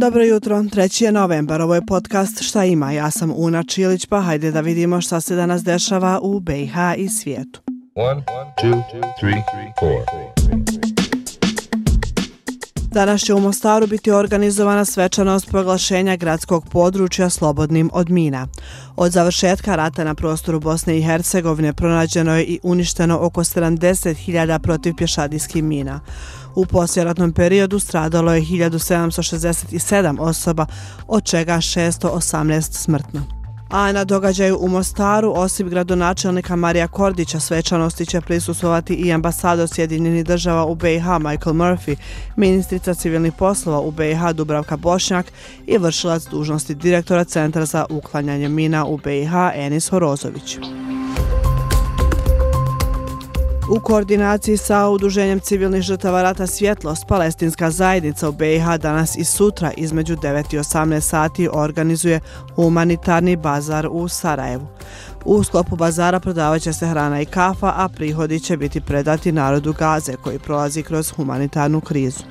Dobro jutro, 3. je novembar, ovo je podcast Šta ima, ja sam Una Čilić, pa hajde da vidimo šta se danas dešava u BiH i svijetu. 1, 2, 3, 4. Danas će u Mostaru biti organizovana svečanost proglašenja gradskog područja slobodnim od mina. Od završetka rata na prostoru Bosne i Hercegovine pronađeno je i uništeno oko 70.000 protiv pješadijskih mina. U posljeratnom periodu stradalo je 1767 osoba, od čega 618 smrtno. A na događaju u Mostaru, osim gradonačelnika Marija Kordića, svečanosti će prisustovati i ambasador Sjedinjenih država u BiH Michael Murphy, ministrica civilnih poslova u BiH Dubravka Bošnjak i vršilac dužnosti direktora Centra za uklanjanje mina u BiH Enis Horozović. U koordinaciji sa Udruženjem civilnih žrtava rata Svjetlost, palestinska zajednica u BiH danas i sutra između 9 i 18 sati organizuje humanitarni bazar u Sarajevu. U sklopu bazara prodavaće se hrana i kafa, a prihodi će biti predati narodu Gaze koji prolazi kroz humanitarnu krizu.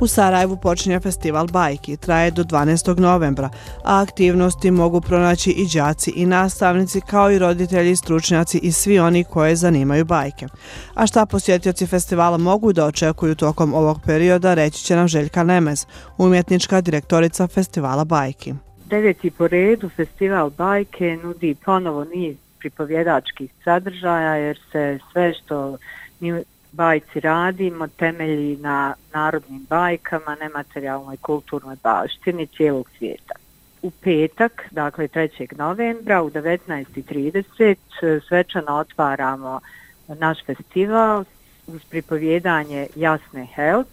U Sarajevu počinje festival bajki, traje do 12. novembra, a aktivnosti mogu pronaći i đaci i nastavnici kao i roditelji, stručnjaci i svi oni koje zanimaju bajke. A šta posjetioci festivala mogu da očekuju tokom ovog perioda, reći će nam Željka Nemez, umjetnička direktorica festivala bajki. Deveti po redu festival bajke nudi ponovo niz pripovjedačkih sadržaja jer se sve što bajci radimo temelji na narodnim bajkama, nematerijalnoj kulturnoj baštini cijelog svijeta. U petak, dakle 3. novembra u 19.30 svečano otvaramo naš festival uz pripovjedanje Jasne Held,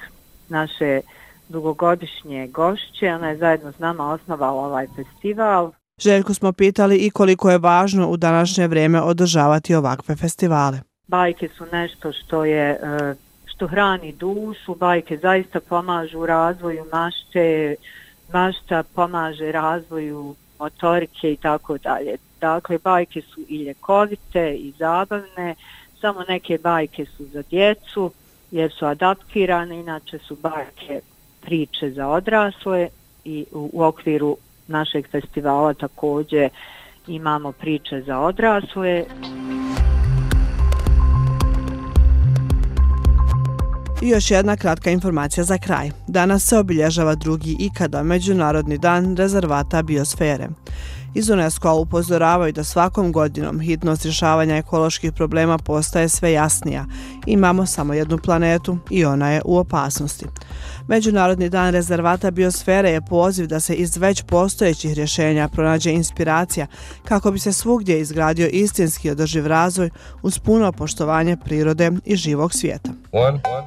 naše dugogodišnje gošće. Ona je zajedno s nama osnovala ovaj festival. Željko smo pitali i koliko je važno u današnje vrijeme održavati ovakve festivale bajke su nešto što je e, što hrani dušu, bajke zaista pomažu u razvoju mašte, mašta pomaže razvoju motorike i tako dalje. Dakle, bajke su i ljekovite i zabavne, samo neke bajke su za djecu jer su adaptirane, inače su bajke priče za odrasle i u, u okviru našeg festivala također imamo priče za odrasle. I još jedna kratka informacija za kraj. Danas se obilježava drugi ikada Međunarodni dan rezervata biosfere. Iz UNESCO upozoravaju da svakom godinom hitnost rješavanja ekoloških problema postaje sve jasnija. Imamo samo jednu planetu i ona je u opasnosti. Međunarodni dan rezervata biosfere je poziv da se iz već postojećih rješenja pronađe inspiracija kako bi se svugdje izgradio istinski održiv razvoj uz puno poštovanje prirode i živog svijeta. One,